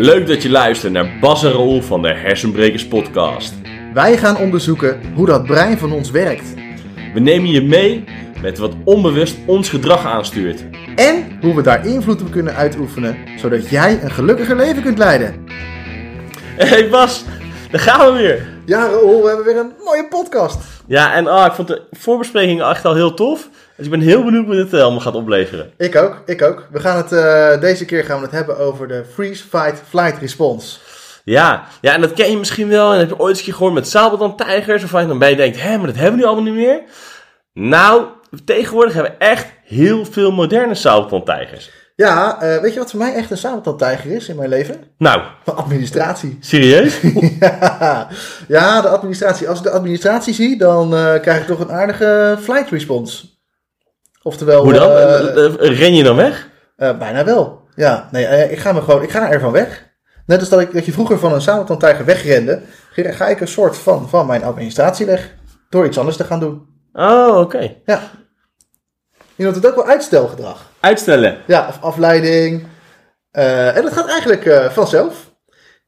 Leuk dat je luistert naar Bas en Roel van de Hersenbrekers podcast. Wij gaan onderzoeken hoe dat brein van ons werkt. We nemen je mee met wat onbewust ons gedrag aanstuurt. En hoe we daar invloed op kunnen uitoefenen, zodat jij een gelukkiger leven kunt leiden. Hey Bas, daar gaan we weer. Ja, Raoul, we hebben weer een mooie podcast. Ja, en ah, ik vond de voorbespreking echt al heel tof. Dus ik ben heel benieuwd hoe dit eh, allemaal gaat opleveren. Ik ook, ik ook. We gaan het, eh, deze keer gaan we het hebben over de Freeze, Fight, Flight Response. Ja, ja, en dat ken je misschien wel. En heb je ooit eens een keer gehoord met sabeltandtijgers. Of waar je dan bij denkt, hé, maar dat hebben we nu allemaal niet meer. Nou, tegenwoordig hebben we echt heel veel moderne sabeltandtijgers. Ja, eh, weet je wat voor mij echt een sabeltandtijger is in mijn leven? Nou, De administratie. serieus? ja. ja, de administratie. Als ik de administratie zie, dan krijg ik toch een aardige flight response. Oftewel... Hoe dan? eh, Eh, eh, ren je dan weg? Bijna wel. Ja, nee, ik ga me gewoon, ik ga ervan weg. Net als dat, ik, dat je vroeger van een sabeltandtijger wegrende, ga ik een soort van, van mijn administratie weg. Door iets anders te gaan doen. Oh, oké. Ja. Je noemt het ook wel uitstelgedrag. Uitstellen. Ja, of afleiding. En dat gaat eigenlijk eh, vanzelf.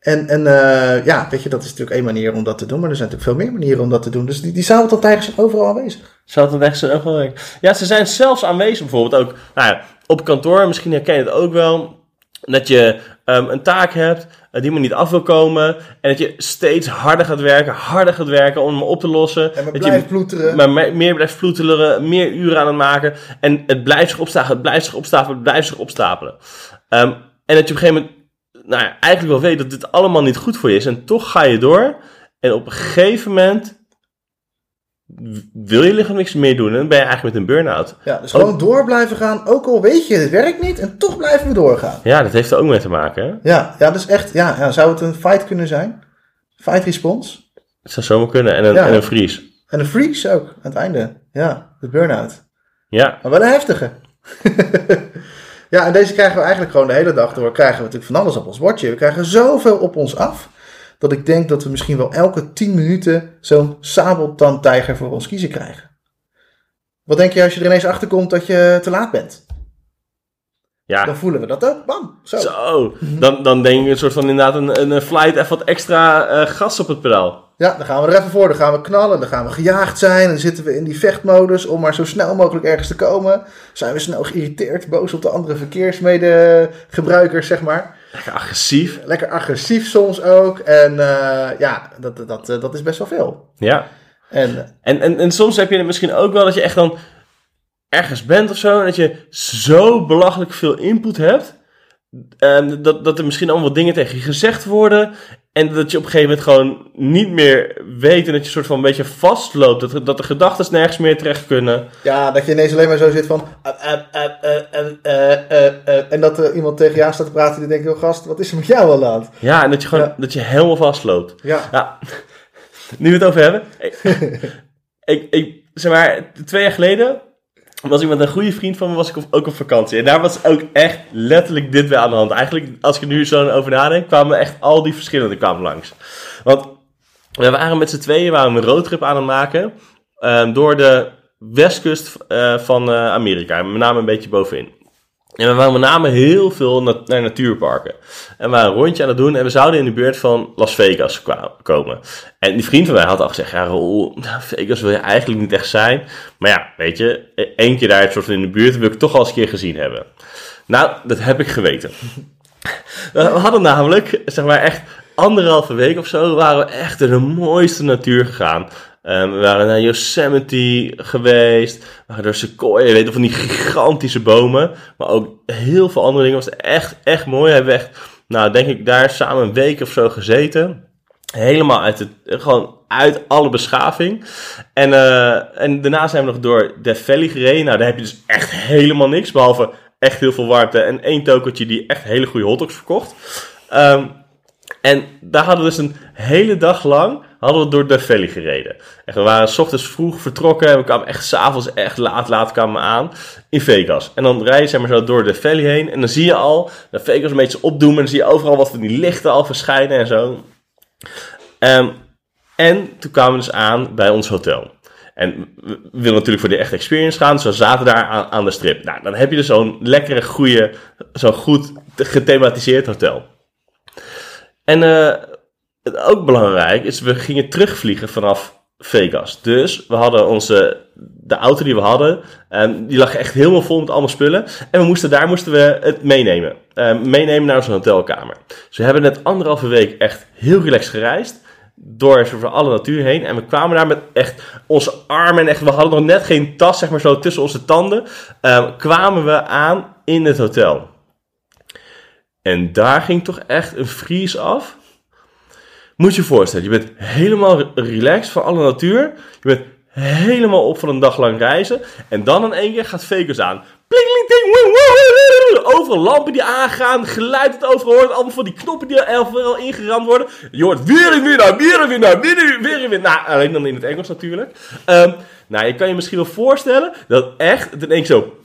En, en eh, ja, weet je, dat is natuurlijk één manier om dat te doen. Maar er zijn natuurlijk veel meer manieren om dat te doen. Dus die, die sabeltandtijgers zijn overal aanwezig. Weg zijn wel werken? Ja, ze zijn zelfs aanwezig bijvoorbeeld ook nou ja, op kantoor. Misschien herken je het ook wel. Dat je ehm, een taak hebt eh, die maar niet af wil komen. En dat je steeds harder gaat werken, harder gaat werken om hem op te lossen. En maar dat blijft je ploeteren. maar me- meer blijft vloetelen, meer uren aan het maken. En het blijft zich opstapelen, het blijft zich opstapelen, het blijft zich opstapelen. Ehm, en dat je op een gegeven moment nou ja, eigenlijk wel weet dat dit allemaal niet goed voor je is. En toch ga je door. En op een gegeven moment wil je lichaam niks meer doen. En dan ben je eigenlijk met een burn-out. Ja, dus gewoon door blijven gaan. Ook al weet je, het werkt niet. En toch blijven we doorgaan. Ja, dat heeft er ook mee te maken. Hè? Ja, ja, dus echt, ja, ja, zou het een fight kunnen zijn? Fight response? Het zou zomaar kunnen. En een, Ja. en een vries. En een freeze ook, aan het einde. Ja, de burn-out. Ja, Maar wel een heftige. ja, en deze krijgen we eigenlijk gewoon de hele dag door. Krijgen we natuurlijk van alles op ons bordje. We krijgen zoveel op ons af. Dat ik denk dat we misschien wel elke 10 minuten zo'n sabeltandtijger voor ons kiezen krijgen. Wat denk je als je er ineens achter komt dat je te laat bent? ja. Dan voelen we dat ook. Bam. Zo. Zo, dan, dan denk je een soort van inderdaad een, een flight even wat extra eh, gas op het pedaal. Ja, dan gaan we er even voor. Dan gaan we knallen. Dan gaan we gejaagd zijn. Dan zitten we in die vechtmodus om maar zo snel mogelijk ergens te komen. Zijn we snel geïrriteerd, boos op de andere verkeersmedegebruikers, zeg maar. Lekker agressief. Lekker agressief soms ook. En eh, ja, dat, dat, dat, dat is best wel veel. Ja. En En, en, en soms heb je het misschien ook wel dat je echt dan ergens bent of zo. En dat je zo belachelijk veel input hebt. ehm, dat, dat er misschien allemaal dingen tegen je gezegd worden. En dat je op een gegeven moment gewoon niet meer weet en dat je soort van een beetje vastloopt. Dat, dat de gedachten nergens meer terecht kunnen. Ja, dat je ineens alleen maar zo zit van. Eh, eh, eh, en dat er iemand tegen jou staat te praten die denkt: oh gast, wat is er met jou wel aan? Ja, en dat je gewoon dat je helemaal vastloopt. Ja. nu we het over hebben. ik, ik, ik, zeg maar, twee jaar geleden was ik met een goede vriend van me was ik op, ook op vakantie. En daar was ook echt letterlijk dit weer aan de hand. Eigenlijk, als ik er nu zo over nadenk, kwamen echt al die verschillende kwamen langs. Want we waren met z'n tweeën waren een roadtrip aan het maken ehm, door de westkust eh, van eh, Amerika. Met name een beetje bovenin. En we waren met name heel veel na- naar natuurparken. En we waren een rondje aan het doen en we zouden in de buurt van Las Vegas komen. En die vriend van mij had al gezegd, ja nou, Vegas wil je eigenlijk niet echt zijn. Maar ja, weet je, e- één keer daar soort van in de buurt wil ik toch al eens een keer gezien hebben. Nou, dat heb ik geweten. We hadden namelijk, zeg maar echt anderhalve week of zo, waren we echt in de mooiste natuur gegaan. Ehm, we waren naar Yosemite geweest, we waren door Sequoia, je weet wel, van die gigantische bomen. Maar ook heel veel andere dingen. Was echt, echt mooi. We hebben echt, nou denk ik, daar samen een week of zo gezeten. Helemaal uit het, gewoon uit alle beschaving. En, eh, en daarna zijn we nog door Death Valley gereden. Nou, daar heb je dus echt helemaal niks. Behalve echt heel veel warmte en één tokertje die echt hele goede hotdogs verkocht. Ehm, en daar hadden we dus een hele dag lang hadden we door Death Valley gereden. En we waren s ochtends vroeg vertrokken en we kwamen echt s'avonds echt laat, laat kwamen we aan in Vegas. En dan rij je zeg maar zo door de Valley heen en dan zie je al dat Vegas een beetje opdoen en dan zie je overal wat van die lichten al verschijnen en zo. Ehm, en toen kwamen we dus aan bij ons hotel. En we willen natuurlijk voor de echte experience gaan, dus we zaten daar aan, de strip. Nou, dan heb je dus zo'n lekkere, goede, zo'n goed gethematiseerd hotel. En eh, ook belangrijk is, we gingen terugvliegen vanaf Vegas. Dus we hadden onze, de auto die we hadden, en die lag echt helemaal vol met allemaal spullen. En we moesten, daar moesten we het meenemen. Eh, meenemen naar onze hotelkamer. Dus we hebben net anderhalve week echt heel relaxed gereisd. Door van alle natuur heen. En we kwamen daar met echt onze armen. En echt, we hadden nog net geen tas, zeg maar zo tussen onze tanden. eh, kwamen we aan in het hotel. En daar ging toch echt een vries af. Moet je je voorstellen, je bent helemaal re- relaxed van alle natuur. Je bent helemaal op van een dag lang reizen. En dan in één keer gaat Vegas aan. Overal lampen die aangaan, geluid dat overal hoort. Allemaal van die knoppen die er overal ingeramd worden. Je hoort weer een winnaar, weer een weer weer. Nou, alleen dan in het Engels natuurlijk. Ehm, nou, je kan je misschien wel voorstellen dat echt het in één keer zo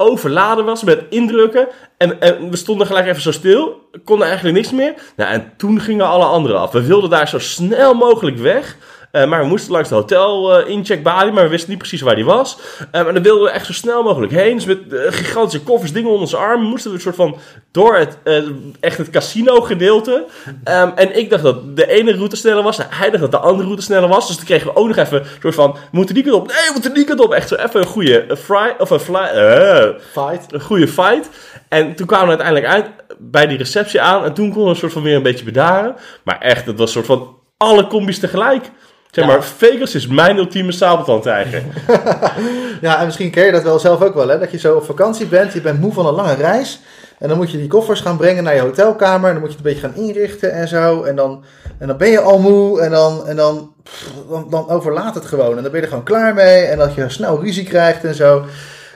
overladen was met indrukken. En, we stonden gelijk even zo stil. Konden eigenlijk niks meer. Nou, en toen gingen alle anderen af. We wilden daar zo snel mogelijk weg. Eh, maar we moesten langs de hotel eh incheck balie, maar we wisten niet precies waar die was. Eh, en dan wilden we echt zo snel mogelijk heen. Dus met eh, gigantische koffers, dingen onder onze armen, moesten we een soort van door het, eh, echt het casino gedeelte. Ehm, en ik dacht dat de ene route sneller was, hij dacht dat de andere route sneller was. Dus toen kregen we ook nog even een soort van, we moeten die kant op, nee, we moeten die kant op. Echt zo even een goede eh, fry, of een fly, eh, Fight. een goede fight. En toen kwamen we uiteindelijk uit bij die receptie aan. En toen konden we een soort van weer een beetje bedaren. Maar echt, het was een soort van alle combis tegelijk. Zeg maar, Vegas is mijn ultieme sabeltandtijger. Ja, en misschien ken je dat wel zelf ook wel, hè? Dat je zo op vakantie bent, je bent moe van een lange reis. En dan moet je die koffers gaan brengen naar je hotelkamer. En dan moet je het een beetje gaan inrichten en zo. En dan, en dan ben je al moe en dan, en dan, pff, dan, dan overlaat het gewoon. En dan ben je er gewoon klaar mee. En dat je snel ruzie krijgt en zo.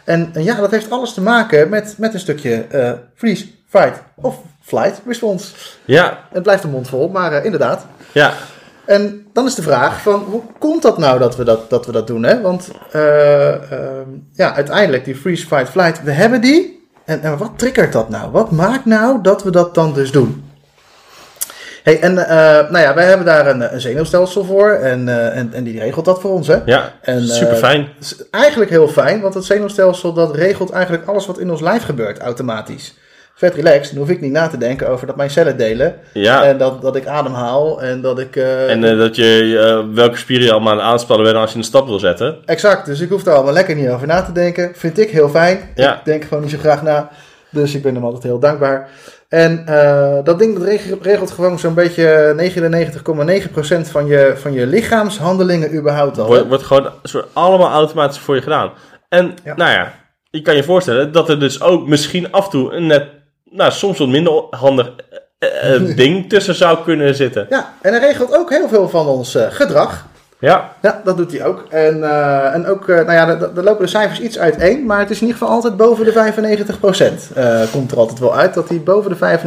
En, en ja, dat heeft alles te maken met, met een stukje eh freeze, fight of flight response. ja, Het blijft een mond vol, maar eh, inderdaad. ja. En dan is de vraag van hoe komt dat nou dat we dat, dat, we dat doen? Hè? Want eh, ehm, ja, uiteindelijk die freeze, fight, flight, we hebben die. En, en wat triggert dat nou? Wat maakt nou dat we dat dan dus doen? Hey, en eh, nou ja, wij hebben daar een, een zenuwstelsel voor en, eh, en, en die regelt dat voor ons. Hè? Ja, En, super fijn. Is eigenlijk heel fijn, want het zenuwstelsel dat regelt eigenlijk alles wat in ons lijf gebeurt automatisch. Vet relaxed, dan hoef ik niet na te denken over dat mijn cellen delen. Ja, En dat, dat ik ademhaal en dat ik... eh, en eh, dat je eh, welke spieren je allemaal aan aanspannen bent als je een stap wil zetten. Exact, dus ik hoef daar allemaal lekker niet over na te denken. Vind ik heel fijn. Ja. Ik denk gewoon niet zo graag na. Dus ik ben hem altijd heel dankbaar. En dat ding dat reg- regelt gewoon zo'n beetje 99,9% van je, van je lichaamshandelingen überhaupt al. Wordt, wordt gewoon soort allemaal automatisch voor je gedaan. En Ja. nou ja, je kan je voorstellen dat er dus ook misschien af en toe een net, nou soms wat minder handig eh, eh, ding tussen zou kunnen zitten. Ja, en hij regelt ook heel veel van ons eh, gedrag. Ja, Ja, dat doet hij ook. En, en ook, nou ja, daar daar lopen de cijfers iets uiteen, maar het is in ieder geval altijd boven de 95%. Eh komt er altijd wel uit dat hij boven de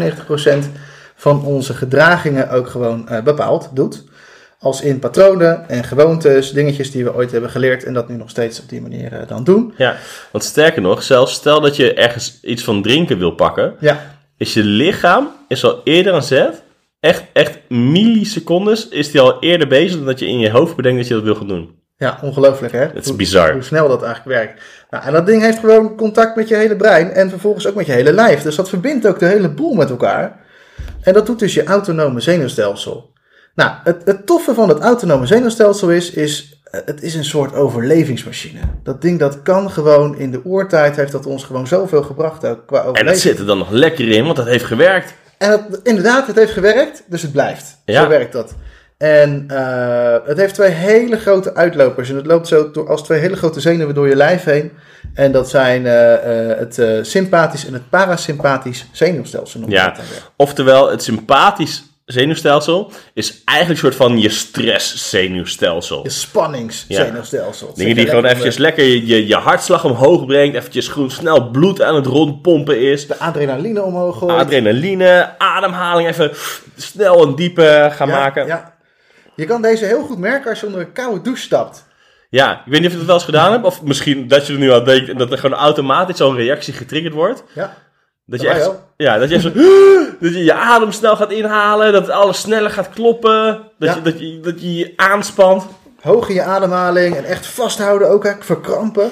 95% van onze gedragingen ook gewoon bepaald doet. Als in patronen en gewoontes, dingetjes die we ooit hebben geleerd en dat nu nog steeds op die manier eh, dan doen. ja, want sterker nog, zelfs stel dat je ergens iets van drinken wil pakken, Ja, is je lichaam is al eerder aan zet. Echt, echt millisecondes is die al eerder bezig dan dat je in je hoofd bedenkt dat je dat wil gaan doen. ja ongelooflijk hè? Het is Hoe- bizar. Hoe snel dat eigenlijk werkt. Nou, en dat ding heeft gewoon contact met je hele brein en vervolgens ook met je hele lijf. Dus dat verbindt ook de hele boel met elkaar. En dat doet dus je autonome zenuwstelsel. Nou, het, het toffe van het autonome zenuwstelsel is, is, eh, het is een soort overlevingsmachine. Dat ding dat kan gewoon, in de oertijd heeft dat ons gewoon zoveel gebracht ook qua En dat overleving. zit er dan nog lekker in, want dat heeft gewerkt. En het, inderdaad, het heeft gewerkt, dus het blijft. Ja. Zo werkt dat. En eh, het heeft twee hele grote uitlopers. En het loopt zo door, als twee hele grote zenuwen door je lijf heen. En dat zijn eh, het sympathisch en het parasympathisch zenuwstelsel. Ja. Oftewel, het sympathisch zenuwstelsel is eigenlijk een soort van je stresszenuwstelsel. Je spanningszenuwstelsel. Het Dingen die gewoon eventjes lekker je, je, je hartslag omhoog brengt, eventjes gewoon snel bloed aan het rondpompen is. De adrenaline omhoog gooit. Adrenaline, ademhaling even snel en diep eh, gaan Ja, maken. Ja. Ja. Je kan deze heel goed merken als je onder een koude douche stapt. ik weet niet of je het wel eens gedaan hebt, of misschien dat je er nu aan denkt en dat er gewoon automatisch zo'n reactie getriggerd wordt. Ja. Dat je echt, ja, dat je echt zo, dat je je adem snel gaat inhalen, dat alles sneller gaat kloppen, dat, Ja. je, dat, je, dat je je aanspant. Hoog in je ademhaling en echt vasthouden ook, hè, verkrampen.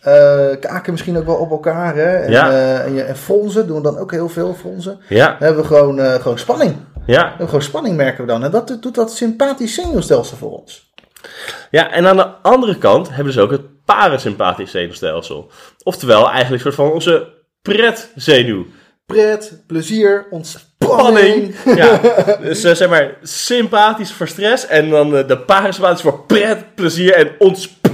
Eh, kaken misschien ook wel op elkaar. Hè? En, Ja. eh, en, je, en fronsen doen we dan ook heel veel, fronsen. Ja, Dan hebben we gewoon, eh, gewoon spanning. Ja, gewoon spanning merken we dan. En dat doet dat sympathisch zenuwstelsel voor ons. Ja, en aan de andere kant hebben ze ook het parasympathisch zenuwstelsel. Oftewel eigenlijk een soort van onze pretzenuw. Pret, plezier, Spanning. ontspanning. Ja, dus eh, zeg maar sympathisch voor stress en dan eh, de parasympathisch voor pret, plezier en ontspanning.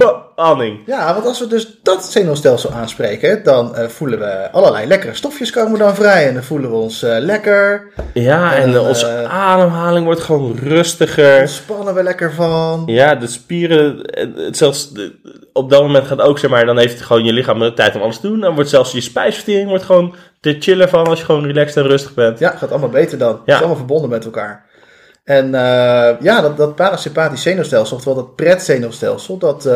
Ja, want als we dus dat zenuwstelsel aanspreken, dan eh, voelen we allerlei lekkere stofjes komen dan vrij. En dan voelen we ons eh, lekker, Ja, en En, eh, onze ademhaling wordt gewoon rustiger. ontspannen we lekker van. Ja, de spieren, het zelfs de- op dat moment gaat ook, zeg maar, dan heeft gewoon je lichaam de tijd om alles te doen. Dan wordt zelfs je spijsvertering wordt gewoon te chiller van als je gewoon relaxed en rustig bent. Ja, gaat allemaal beter dan. Het Ja. is allemaal verbonden met elkaar. En ja, dat, dat parasympathisch zenuwstelsel, oftewel dat pretzenuwstelsel, dat,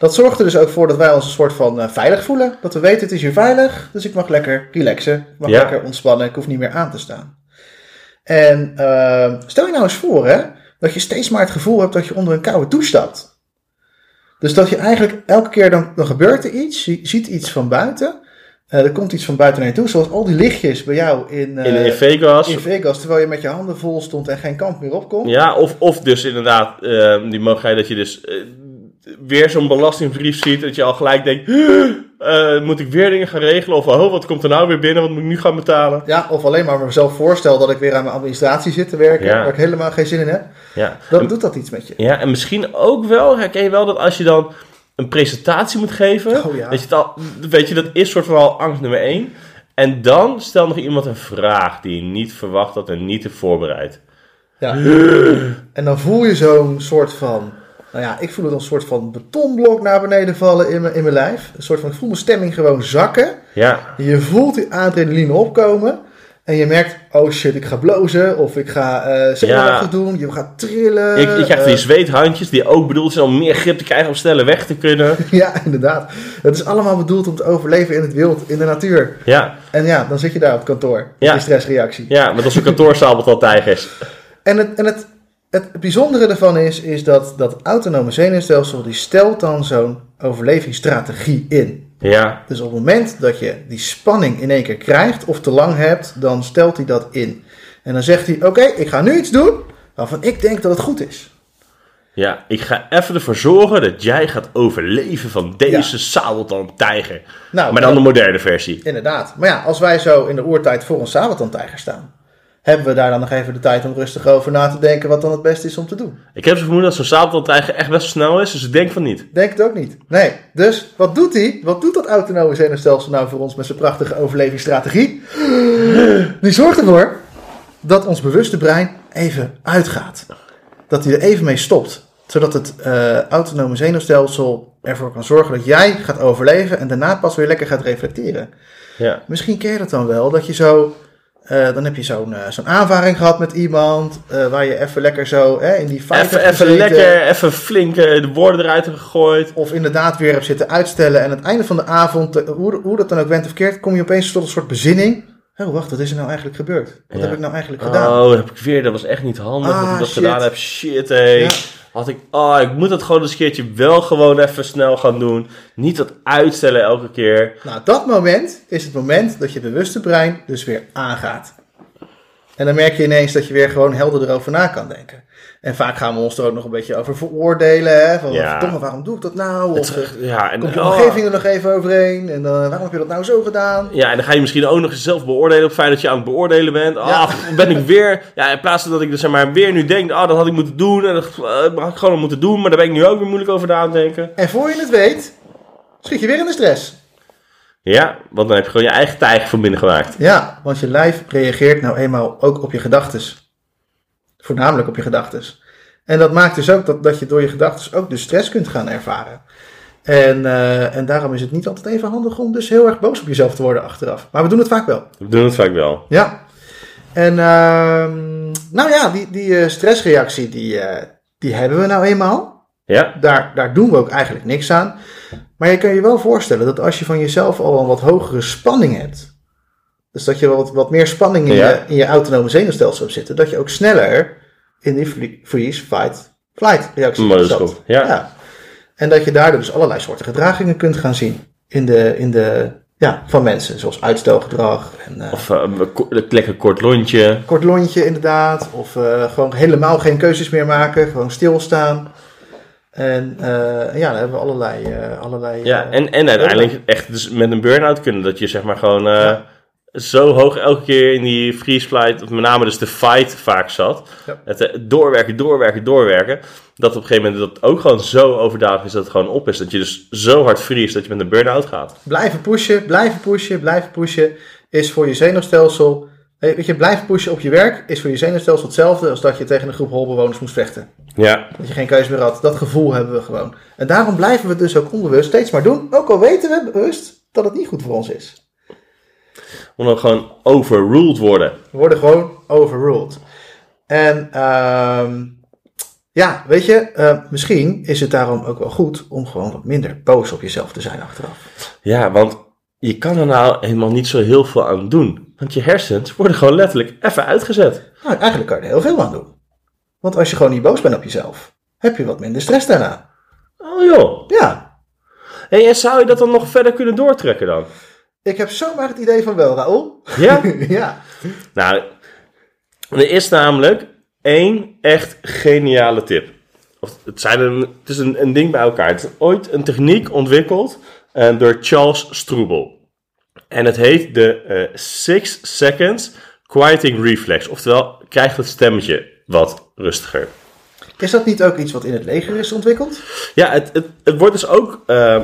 dat zorgt er dus ook voor dat wij ons een soort van eh, veilig voelen. Dat we weten, het is hier veilig, dus ik mag lekker relaxen. Ik mag Ja. lekker ontspannen, ik hoef niet meer aan te staan. En eh, stel je nou eens voor, hè, dat je steeds maar het gevoel hebt dat je onder een koude douche stapt. Dus dat je eigenlijk elke keer dan, dan gebeurt er iets, je ziet iets van buiten. eh, er komt iets van buiten naar je toe, zoals al die lichtjes bij jou in, eh, In, in Vegas. in Vegas, terwijl je met je handen vol stond en geen kant meer opkomt. Ja, of, of dus inderdaad eh, die mogelijkheid dat je dus eh, weer zo'n belastingbrief ziet. Dat je al gelijk denkt, eh, moet ik weer dingen gaan regelen? Of oh, wat komt er nou weer binnen? Wat moet ik nu gaan betalen? Ja, of alleen maar mezelf voorstel dat ik weer aan mijn administratie zit te werken, Ja. waar ik helemaal geen zin in heb. Ja. Dan En, doet dat iets met je. ja, en misschien ook wel, herken je wel dat als je dan een presentatie moet geven. Oh ja. dat je het al, weet je, dat is soort van al angst nummer één. En dan stel nog iemand een vraag die je niet verwacht had en niet heeft voorbereid. Ja. En dan voel je zo'n soort van, nou ja, ik voel het als een soort van betonblok naar beneden vallen in mijn, in mijn lijf. Een soort van, ik voel mijn stemming gewoon zakken. Ja, Je voelt die adrenaline opkomen. En je merkt, oh shit, ik ga blozen. Of ik ga zenuwachtig Ja. doen. Je gaat trillen. je, je krijgt die eh, zweethandjes die ook bedoeld zijn om meer grip te krijgen om sneller weg te kunnen. Ja, inderdaad. Het is allemaal bedoeld om te overleven in het wild, in de natuur. Ja, En ja, dan zit je daar op kantoor. Ja. die stressreactie. ja want als een kantoorzaal wat al tijgers. En, het, en het, het bijzondere ervan is, is dat dat autonome zenuwstelsel, die stelt dan zo'n overlevingsstrategie in. Ja, Dus op het moment dat je die spanning in één keer krijgt of te lang hebt, dan stelt hij dat in. En dan zegt hij, oké, ik ga nu iets doen waarvan ik denk dat het goed is. ja, ik ga even ervoor zorgen dat jij gaat overleven van deze sabeltand-tijger. Nou, Maar dan de moderne versie. Inderdaad. Maar ja, als wij zo in de oertijd voor een sabeltandtijger staan, hebben we daar dan nog even de tijd om rustig over na te denken wat dan het beste is om te doen. Ik heb zo vermoeden dat zo'n sabeltand-tijger echt best snel is, dus ik denk van niet. Denk het ook niet. Nee. Dus wat doet hij? Wat doet dat autonome zenuwstelsel nou voor ons met zijn prachtige overlevingsstrategie? Die zorgt ervoor dat ons bewuste brein even uitgaat. Dat hij er even mee stopt. Zodat het eh, autonome zenuwstelsel ervoor kan zorgen dat jij gaat overleven en daarna pas weer lekker gaat reflecteren. Ja, Misschien ken je dat dan wel, dat je zo... eh, dan heb je zo'n eh, zo'n aanvaring gehad met iemand, eh, waar je even lekker zo hè, in die fight even, hebt even lekker, even flink de woorden eruit hebben gegooid. Of inderdaad weer hebt zitten uitstellen. En aan het einde van de avond, hoe, hoe dat dan ook went of keert, kom je opeens tot een soort bezinning. Oh, wacht, wat is er nou eigenlijk gebeurd? Wat Ja. heb ik nou eigenlijk gedaan? Oh, heb ik weer, dat was echt niet handig dat Ah, ik dat shit. gedaan heb. Shit, hé. Ja. Had ik, oh, ik moet het gewoon eens een keertje wel gewoon even snel gaan doen. Niet dat uitstellen elke keer. Nou, dat moment is het moment dat je bewuste brein dus weer aangaat. En dan merk je ineens dat je weer gewoon helder erover na kan denken. En vaak gaan we ons er ook nog een beetje over veroordelen. Hè? Van, Ja. verdomme, waarom doe ik dat nou? Of Het- eh, ja, en, komt je oh. omgeving er nog even overheen? En dan, waarom heb je dat nou zo gedaan? Ja, en dan ga je misschien ook nog eens zelf beoordelen op het feit dat je aan het beoordelen bent. Ah, Ja. ben ik weer... Ja, in plaats van dat ik dus zeg maar weer nu denk, ah, dat had ik moeten doen. En dat eh, had ik gewoon moeten doen. Maar daar ben ik nu ook weer moeilijk over na te denken. En voor je het weet, schiet je weer in de stress. Ja, want dan heb je gewoon je eigen tijger van binnen gemaakt. Ja, want je lijf reageert nou eenmaal ook op je gedachtes. Voornamelijk op je gedachtes. En dat maakt dus ook dat, dat je door je gedachtes ook de stress kunt gaan ervaren. En, eh, en daarom is het niet altijd even handig om dus heel erg boos op jezelf te worden achteraf. Maar we doen het vaak wel. We doen het vaak wel. Ja. En ehm, nou ja, die, die eh, stressreactie, die, eh, die hebben we nou eenmaal. Ja? Daar, daar doen we ook eigenlijk niks aan. Maar je kan je wel voorstellen dat als je van jezelf al een wat hogere spanning hebt. Dus dat je wat, wat meer spanning in, Ja. je, in je autonome zenuwstelsel hebt zitten. Dat je ook sneller in die freeze, fight, flight reactie komt, ja. En dat je daardoor dus allerlei soorten gedragingen kunt gaan zien. In de, in de, Ja, van mensen, zoals uitstelgedrag en eh, Of eh, een ko- een lekker kort lontje. kort lontje inderdaad. Of eh, gewoon helemaal geen keuzes meer maken, gewoon stilstaan. En eh, ja, dan hebben we allerlei... eh, allerlei Ja, eh, en, en uiteindelijk echt dus met een burn-out kunnen. Dat je zeg maar gewoon Ja. zo hoog elke keer in die freeze flight, of met name dus de fight vaak zat. Ja. Het doorwerken, doorwerken, doorwerken. Dat op een gegeven moment dat ook gewoon zo overdadig is dat het gewoon op is. Dat je dus zo hard vriest dat je met een burn-out gaat. Blijven pushen, blijven pushen, blijven pushen is voor je zenuwstelsel... Weet je, blijven pushen op je werk is voor je zenuwstelsel hetzelfde als dat je tegen een groep holbewoners moest vechten. Ja, Dat je geen keuze meer had. Dat gevoel hebben we gewoon. En daarom blijven we het dus ook onbewust steeds maar doen. Ook al weten we bewust dat het niet goed voor ons is. omdat we gewoon overruled worden. We worden gewoon overruled. En ehm, ja, weet je, eh, misschien is het daarom ook wel goed om gewoon wat minder boos op jezelf te zijn achteraf. Ja, want je kan er nou helemaal niet zo heel veel aan doen. Want je hersens worden gewoon letterlijk even uitgezet. Nou, eigenlijk kan je er heel veel aan doen. Want als je gewoon niet boos bent op jezelf, heb je wat minder stress daarna. Oh joh. Ja, Hey, en zou je dat dan nog verder kunnen doortrekken dan? ik heb zomaar het idee van wel, Raoul. Ja? ja. Nou, er is namelijk één echt geniale tip. Of het, zijn een, het is een, een ding bij elkaar. Het is ooit een techniek ontwikkeld eh, door Charles Struble. En het heet de eh 6 Seconds Quieting Reflex. Oftewel, krijgt het stemmetje wat rustiger. Is dat niet ook iets wat in het leger is ontwikkeld? Ja, het, het, het wordt dus ook eh,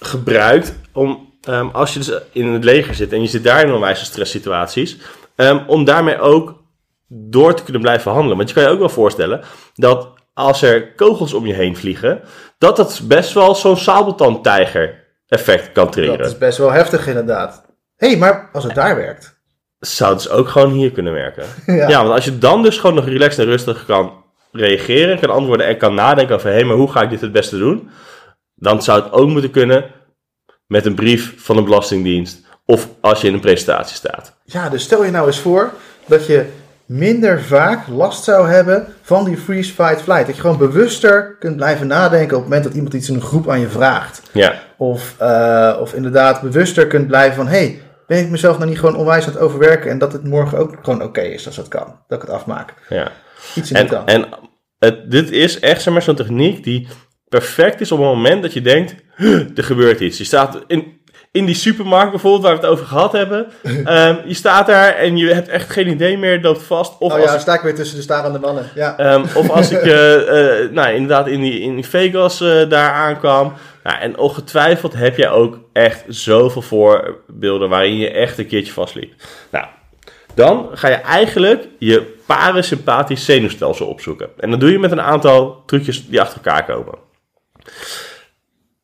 gebruikt om, ehm, als je dus in het leger zit en je zit daar in onwijze stresssituaties, ehm, om daarmee ook door te kunnen blijven handelen. Want je kan je ook wel voorstellen dat als er kogels om je heen vliegen, dat dat best wel zo'n sabeltandtijger effect kan triggeren. Dat is best wel heftig inderdaad. Hé, hey, maar als het daar werkt. Zou dus ook gewoon hier kunnen werken. Ja. Ja. want als je dan dus gewoon nog relaxed en rustig kan reageren, kan antwoorden en kan nadenken over, hé, maar hoe ga ik dit het beste doen? Dan zou het ook moeten kunnen met een brief van de Belastingdienst of als je in een presentatie staat. Ja, dus stel je nou eens voor dat je minder vaak last zou hebben van die freeze, fight, flight. Dat je gewoon bewuster kunt blijven nadenken op het moment dat iemand iets in een groep aan je vraagt. Ja, Of, eh, of inderdaad bewuster kunt blijven van, hey, ben ik mezelf nou niet gewoon onwijs aan het overwerken en dat het morgen ook gewoon oké is als dat kan. Dat ik het afmaak. ja. Iets in En, en het, dit is echt zeg maar, zo'n techniek die perfect is op het moment dat je denkt, "Huh, er gebeurt iets. Je staat in, in die supermarkt bijvoorbeeld, waar we het over gehad hebben. Ehm, je staat daar en je hebt echt geen idee meer, loopt vast. Of oh als ja, dan sta ik weer tussen de starende mannen. Ja. Ehm, of als ik eh, nou, inderdaad in die, in die Vegas eh, daar aankwam. Nou, en ongetwijfeld heb jij ook echt zoveel voorbeelden waarin je echt een keertje vastliep. Nou, dan ga je eigenlijk je parasympathisch zenuwstelsel opzoeken. En dat doe je met een aantal trucjes die achter elkaar komen.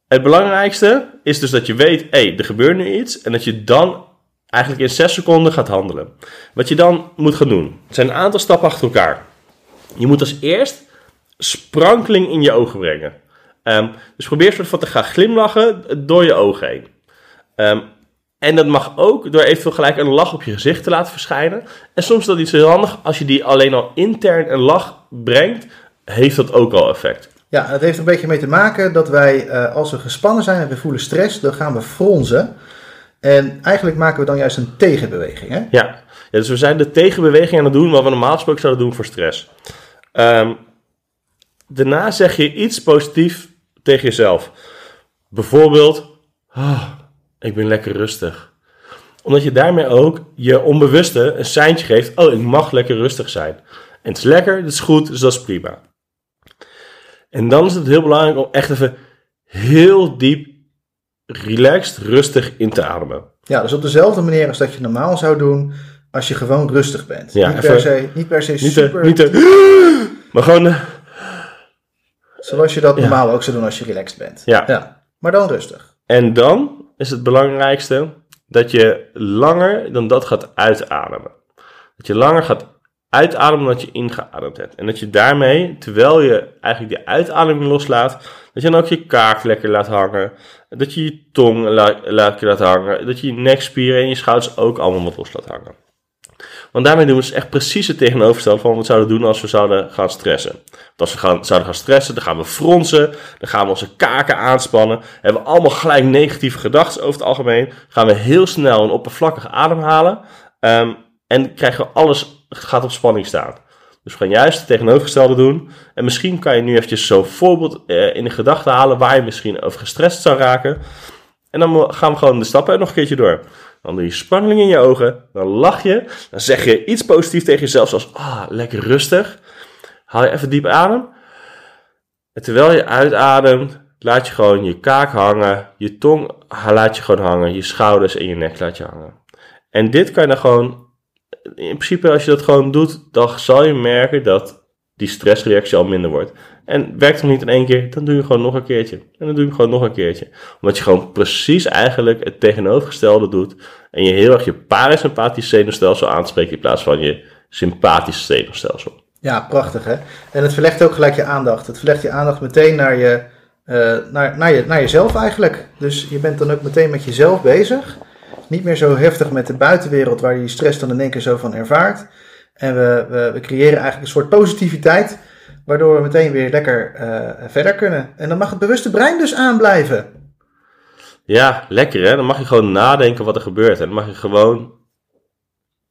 Het belangrijkste is dus dat je weet, hé, hey, er gebeurt nu iets. En dat je dan eigenlijk in 6 seconden gaat handelen. Wat je dan moet gaan doen, het zijn een aantal stappen achter elkaar. Je moet als eerst sprankeling in je ogen brengen. Ehm, dus probeer soort van te gaan glimlachen door je ogen heen. Ehm, en dat mag ook door eventueel gelijk een lach op je gezicht te laten verschijnen. En soms is dat iets heel handig. Als je die alleen al intern een lach brengt, heeft dat ook al effect. Ja, het heeft een beetje mee te maken dat wij, eh, als we gespannen zijn en we voelen stress, dan gaan we fronzen. En eigenlijk maken we dan juist een tegenbeweging. Hè? Ja. dus we zijn de tegenbeweging aan het doen wat we normaal gesproken zouden doen voor stress. Ehm, daarna zeg je iets positiefs tegen jezelf. Bijvoorbeeld, "Ah, ik ben lekker rustig. Omdat je daarmee ook je onbewuste een seintje geeft, oh, ik mag lekker rustig zijn. En het is lekker, het is goed, dus dat is prima. En dan is het heel belangrijk om echt even heel diep, relaxed, rustig in te ademen. Ja, dus op dezelfde manier als dat je normaal zou doen als je gewoon rustig bent. Ja, niet, even- per se, niet per se Niet te, super, niet te, maar gewoon, eh, zoals je dat Ja. normaal ook zou doen als je relaxed bent. Ja. Maar dan rustig. En dan is het belangrijkste dat je langer dan dat gaat uitademen. Dat je langer gaat uitademen dat je ingeademd hebt. En dat je daarmee, terwijl je eigenlijk die uitademing loslaat, dat je dan ook je kaak lekker laat hangen. Dat je je tong lekker laat hangen. Dat je je nekspieren en je schouders ook allemaal wat los laat hangen. Want daarmee doen we dus echt precies het tegenovergestelde van wat we zouden doen als we zouden gaan stressen. Want als we gaan, zouden gaan stressen, dan gaan we fronsen, dan gaan we onze kaken aanspannen. Hebben we allemaal gelijk negatieve gedachten over het algemeen. Gaan we heel snel en oppervlakkig ademhalen. Ehm, en krijgen we alles gaat op spanning staan. Dus we gaan juist het tegenovergestelde doen. En misschien kan je nu eventjes zo'n voorbeeld eh, in de gedachten halen waar je misschien over gestrest zou raken. En dan gaan we gewoon de stappen nog een keertje door. Dan doe je spanning in je ogen, dan lach je, dan zeg je iets positiefs tegen jezelf zoals, ah, lekker rustig. Haal je even diep adem. En terwijl je uitademt, laat je gewoon je kaak hangen, je tong laat je gewoon hangen, je schouders en je nek laat je hangen. En dit kan je dan gewoon in principe, als je dat gewoon doet, dan zal je merken dat die stressreactie al minder wordt. En werkt het niet in één keer, dan doe je gewoon nog een keertje. En dan doe je gewoon nog een keertje. Omdat je gewoon precies eigenlijk het tegenovergestelde doet. En je heel erg je parasympathisch zenuwstelsel aanspreekt in plaats van je sympathische zenuwstelsel. Ja, prachtig hè. En het verlegt ook gelijk je aandacht. Het verlegt je aandacht meteen naar, je, uh, naar, naar, je, naar jezelf eigenlijk. Dus je bent dan ook meteen met jezelf bezig niet meer zo heftig met de buitenwereld waar je die stress dan in één keer zo van ervaart. En we, we, we creëren eigenlijk een soort positiviteit, waardoor we meteen weer lekker uh, verder kunnen. En dan mag het bewuste brein dus aanblijven. Ja, lekker hè. Dan mag je gewoon nadenken wat er gebeurt. En dan mag je gewoon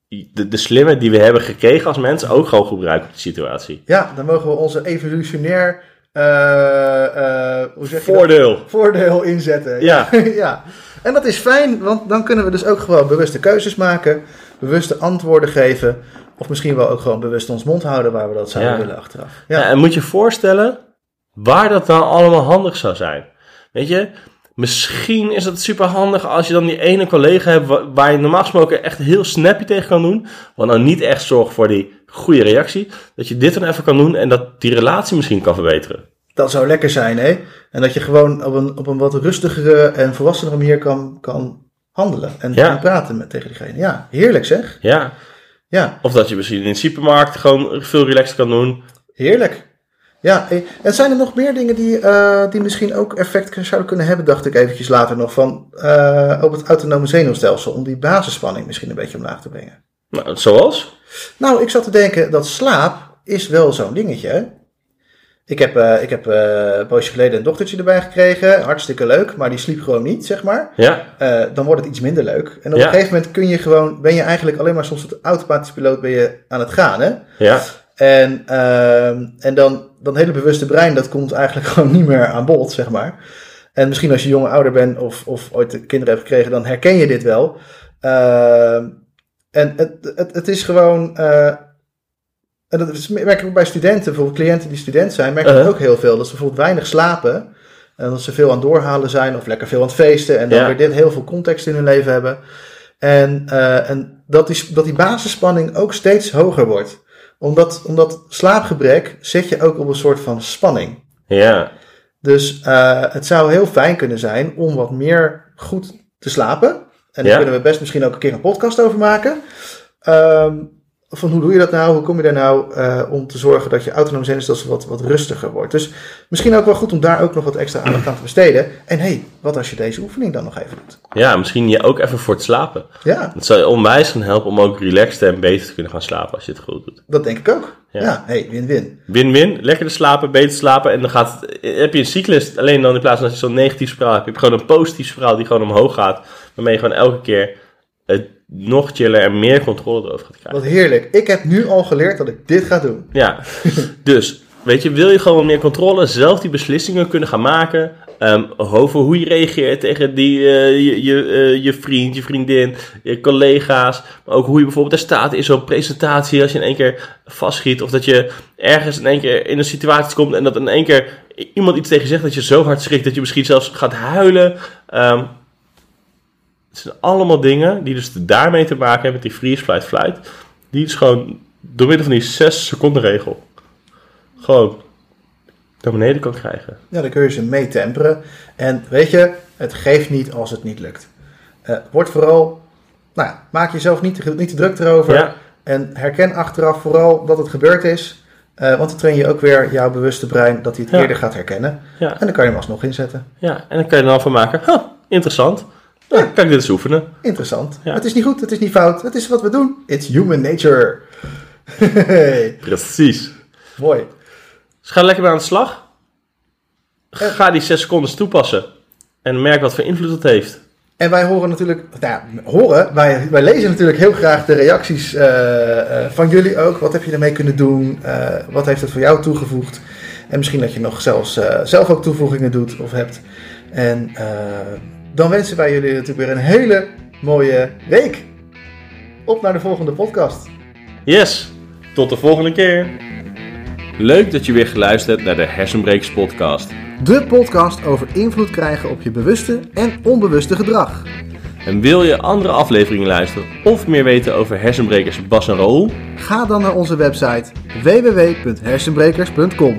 de, de slimme die we hebben gekregen als mensen ook gewoon gebruiken op de situatie. Ja, dan mogen we onze evolutionair uh, uh, hoe zeg voordeel. Je dat? voordeel inzetten. Ja. ja. En dat is fijn, want dan kunnen we dus ook gewoon bewuste keuzes maken, bewuste antwoorden geven. Of misschien wel ook gewoon bewust ons mond houden waar we dat zouden willen achteraf. Ja. ja. en moet je voorstellen waar dat dan allemaal handig zou zijn. Weet je, misschien is het super handig als je dan die ene collega hebt waar je normaal gesproken echt heel snappy tegen kan doen. Wat nou niet echt zorgt voor die goede reactie. Dat je dit dan even kan doen en dat die relatie misschien kan verbeteren. Dat zou lekker zijn, hè? En dat je gewoon op een, op een wat rustigere en volwassenere manier kan, kan handelen. En, praten met, tegen diegene. Ja, heerlijk zeg. Ja. ja. Of dat je misschien in de supermarkt gewoon veel relaxed kan doen. Heerlijk. Ja, en zijn er nog meer dingen die, uh, die misschien ook effect zouden kunnen hebben, dacht ik eventjes later nog, van uh, op het autonome zenuwstelsel, om die basisspanning misschien een beetje omlaag te brengen? Nou, zoals? Nou, ik zat te denken dat slaap is wel zo'n dingetje. Ik heb, uh, ik heb uh, een poosje geleden een dochtertje erbij gekregen. Hartstikke leuk, maar die sliep gewoon niet, zeg maar. Ja. Uh, dan wordt het iets minder leuk. En op een gegeven moment kun je gewoon, ben je eigenlijk alleen maar soms het automatisch piloot ben je aan het gaan, hè? Ja. En, ehm, en dan, dan hele bewuste brein, dat komt eigenlijk gewoon niet meer aan bod, zeg maar. En misschien als je jonge ouder bent of, of ooit kinderen hebt gekregen, dan herken je dit wel. Ehm, en het, het, het is gewoon en dat merk ik ook bij studenten, bijvoorbeeld cliënten die student zijn, merk ik uh-huh. ook heel veel. Dat ze bijvoorbeeld weinig slapen. En dat ze veel aan het doorhalen zijn of lekker veel aan het feesten. En dan weer dit heel veel context in hun leven hebben. En, uh, en dat, die, dat die basisspanning ook steeds hoger wordt. Omdat, omdat slaapgebrek zet je ook op een soort van spanning. Ja. Dus uh, het zou heel fijn kunnen zijn om wat meer goed te slapen. En daar kunnen we best misschien ook een keer een podcast over maken. Um, van hoe doe je dat nou? Hoe kom je daar nou uh, om te zorgen dat je autonoom zenuwstelsel wat, wat rustiger wordt? Dus misschien ook wel goed om daar ook nog wat extra aandacht aan te besteden. En hey, wat als je deze oefening dan nog even doet? Ja, misschien je ook even voor het slapen. Ja. Dat zou je onwijs gaan helpen om ook relaxed en beter te kunnen gaan slapen als je het goed doet. Dat denk ik ook. Ja, ja hey, win-win. Win-win, lekker slapen, beter slapen. En dan gaat het, heb je een cyclus, alleen dan in plaats van dat je zo'n negatief spiraal hebt, heb je gewoon een positief spiraal die gewoon omhoog gaat. Waarmee je gewoon elke keer het nog chiller en meer controle erover gaat krijgen. Wat heerlijk. Ik heb nu al geleerd dat ik dit ga doen. Ja, dus weet je, wil je gewoon meer controle, zelf die beslissingen kunnen gaan maken um, over hoe je reageert tegen die, uh, je, je, uh, je vriend, je vriendin, je collega's, maar ook hoe je bijvoorbeeld er staat in zo'n presentatie als je in één keer vastschiet of dat je ergens in één keer in een situatie komt en dat in één keer iemand iets tegen je zegt dat je zo hard schrikt dat je misschien zelfs gaat huilen. Um, het zijn allemaal dingen die dus daarmee te maken hebben met die freeze flight flight. Die dus gewoon door middel van die 6 seconden regel gewoon naar beneden kan krijgen. Ja, dan kun je ze mee temperen. En weet je, het geeft niet als het niet lukt. Uh, word vooral, nou ja, maak jezelf niet te, niet te druk erover. Ja. En herken achteraf vooral dat het gebeurd is. Uh, want dan train je ook weer jouw bewuste brein dat hij het eerder gaat herkennen. Ja. En dan kan je hem alsnog inzetten. Ja, en dan kan je er dan van maken, huh, interessant. Ja, kan ik dit eens oefenen. Interessant. Ja. Het is niet goed, het is niet fout. Het is wat we doen. It's human nature. Precies. Mooi. Dus ga lekker mee aan de slag. Ga die zes seconden toepassen. En merk wat voor invloed het heeft. En wij horen natuurlijk, nou ja, horen, wij, wij lezen natuurlijk heel graag de reacties eh, eh, van jullie ook. Wat heb je ermee kunnen doen? Eh, wat heeft het voor jou toegevoegd? En misschien dat je nog zelfs zelf ook toevoegingen doet of hebt. En dan wensen wij jullie natuurlijk weer een hele mooie week. Op naar de volgende podcast. Yes, tot de volgende keer. Leuk dat je weer geluisterd hebt naar de Hersenbrekers podcast. De podcast over invloed krijgen op je bewuste en onbewuste gedrag. En wil je andere afleveringen luisteren of meer weten over hersenbrekers Bas en Raoul? Ga dan naar onze website www.hersenbrekers.com.